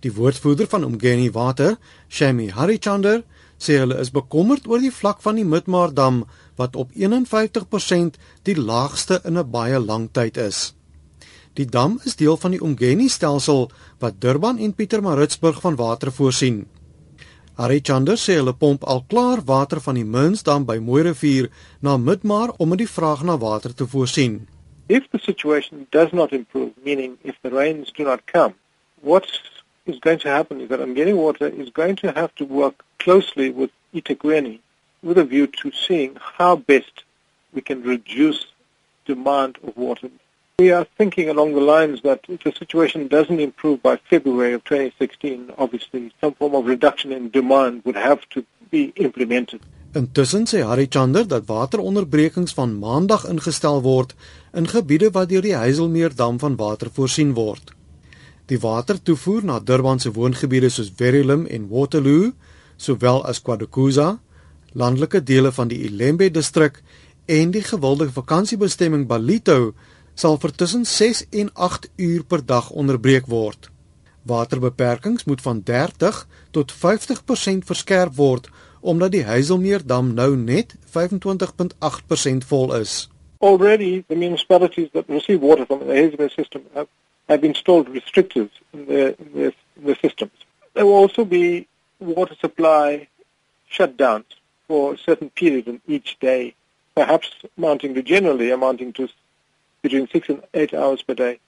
Die woordvoerder van Umgeni Water, Shami Harichander, sê hulle is bekommerd oor die vlak van die Midmar-dam wat op 51% die laagste in 'n baie lang tyd is. Die dam is deel van die Umgeni stelsel wat Durban en Pietermaritzburg van water voorsien. Harry Chander sê hulle pomp al klaar water van die Minsdam by Mooirivier na Midmar om die vraag na water te voorsien. If the situation does not improve, meaning if the rains do not come, what is going to happen is that Umgeni Water is going to have to work closely with eThekwini with a view to seeing how best we can reduce demand of water. We are thinking along the lines that if the situation doesn't improve by February of 2016, obviously some form of reduction in demand would have to be implemented. Intussen sê Harry Chander dat wateronderbrekings van Maandag ingestel word in gebiede waar deur die Hazelmeerdam van water voorsien word. Die watertoevoer na Durban se woongebiede soos Verulam en Waterloo, sowel as KwaDokuza, landelike dele van die Ilembe distrik en die gewilde vakansiebestemming Balito sal vir tussen 6 en 8 uur per dag onderbreek word. Waterbeperkings moet van 30 tot 50% verskerp word omdat die Hazelmeerdam nou net 25.8% vol is. Already the municipalities that receive water from the Hazelmere system have, have installed restrictors in the, in the, in the systems. There will also be water supply shutdowns for a certain period in each day, perhaps amounting to generally amounting to between six and eight hours per day,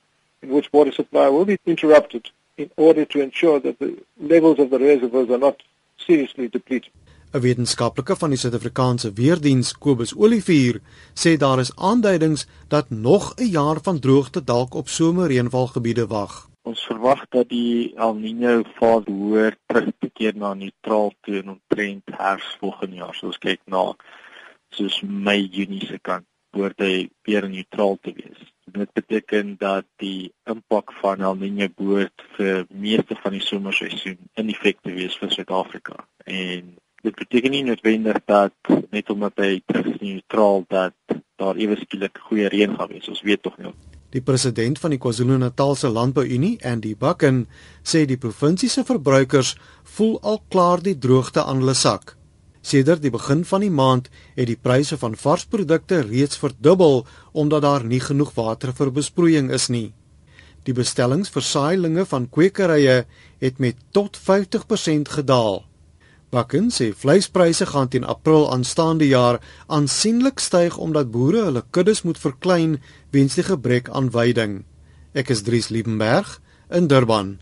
in which water supply will be interrupted in order to ensure that the levels of the reservoirs are not seriously depleted. 'n Wetenskaplike van die Suid-Afrikaanse Weerdiens, Kobus Olivier, sê daar is aanduidings dat nog 'n jaar van droogte dalk op somerreënvalgebiede wag. Ons verwag dat die El Niño fase hoër terug te keer na neutraal toe en omtrent herfs volgende jaar. So ons kyk na soos Mei, Junie se kant word hy weer neutraal te wees. Dit beteken dat die impak van El Niño behoort vir meeste van die somerseisoen in effek te wees vir Suid-Afrika. En dit beteken nie noodwendig dat net omdat hy terug neutraal dat daar ewe skielik goeie reën gaan wees. Ons weet tog nie. Die president van die KwaZulu-Natalse Landbouunie, Andy Bucken, sê die provinsie se verbruikers voel al klaar die droogte aan hulle sak. Sedert die begin van die maand het die pryse van varsprodukte reeds verdubbel omdat daar nie genoeg water vir besproeiing is nie. Die bestellings vir saailinge van kwekerye het met tot 50% gedaal. Bakken sê vleispryse gaan teen April aanstaande jaar aansienlik styg omdat boere hulle kuddes moet verklein weens die gebrek aan veiding. Ek is Dries Liebenberg in Durban.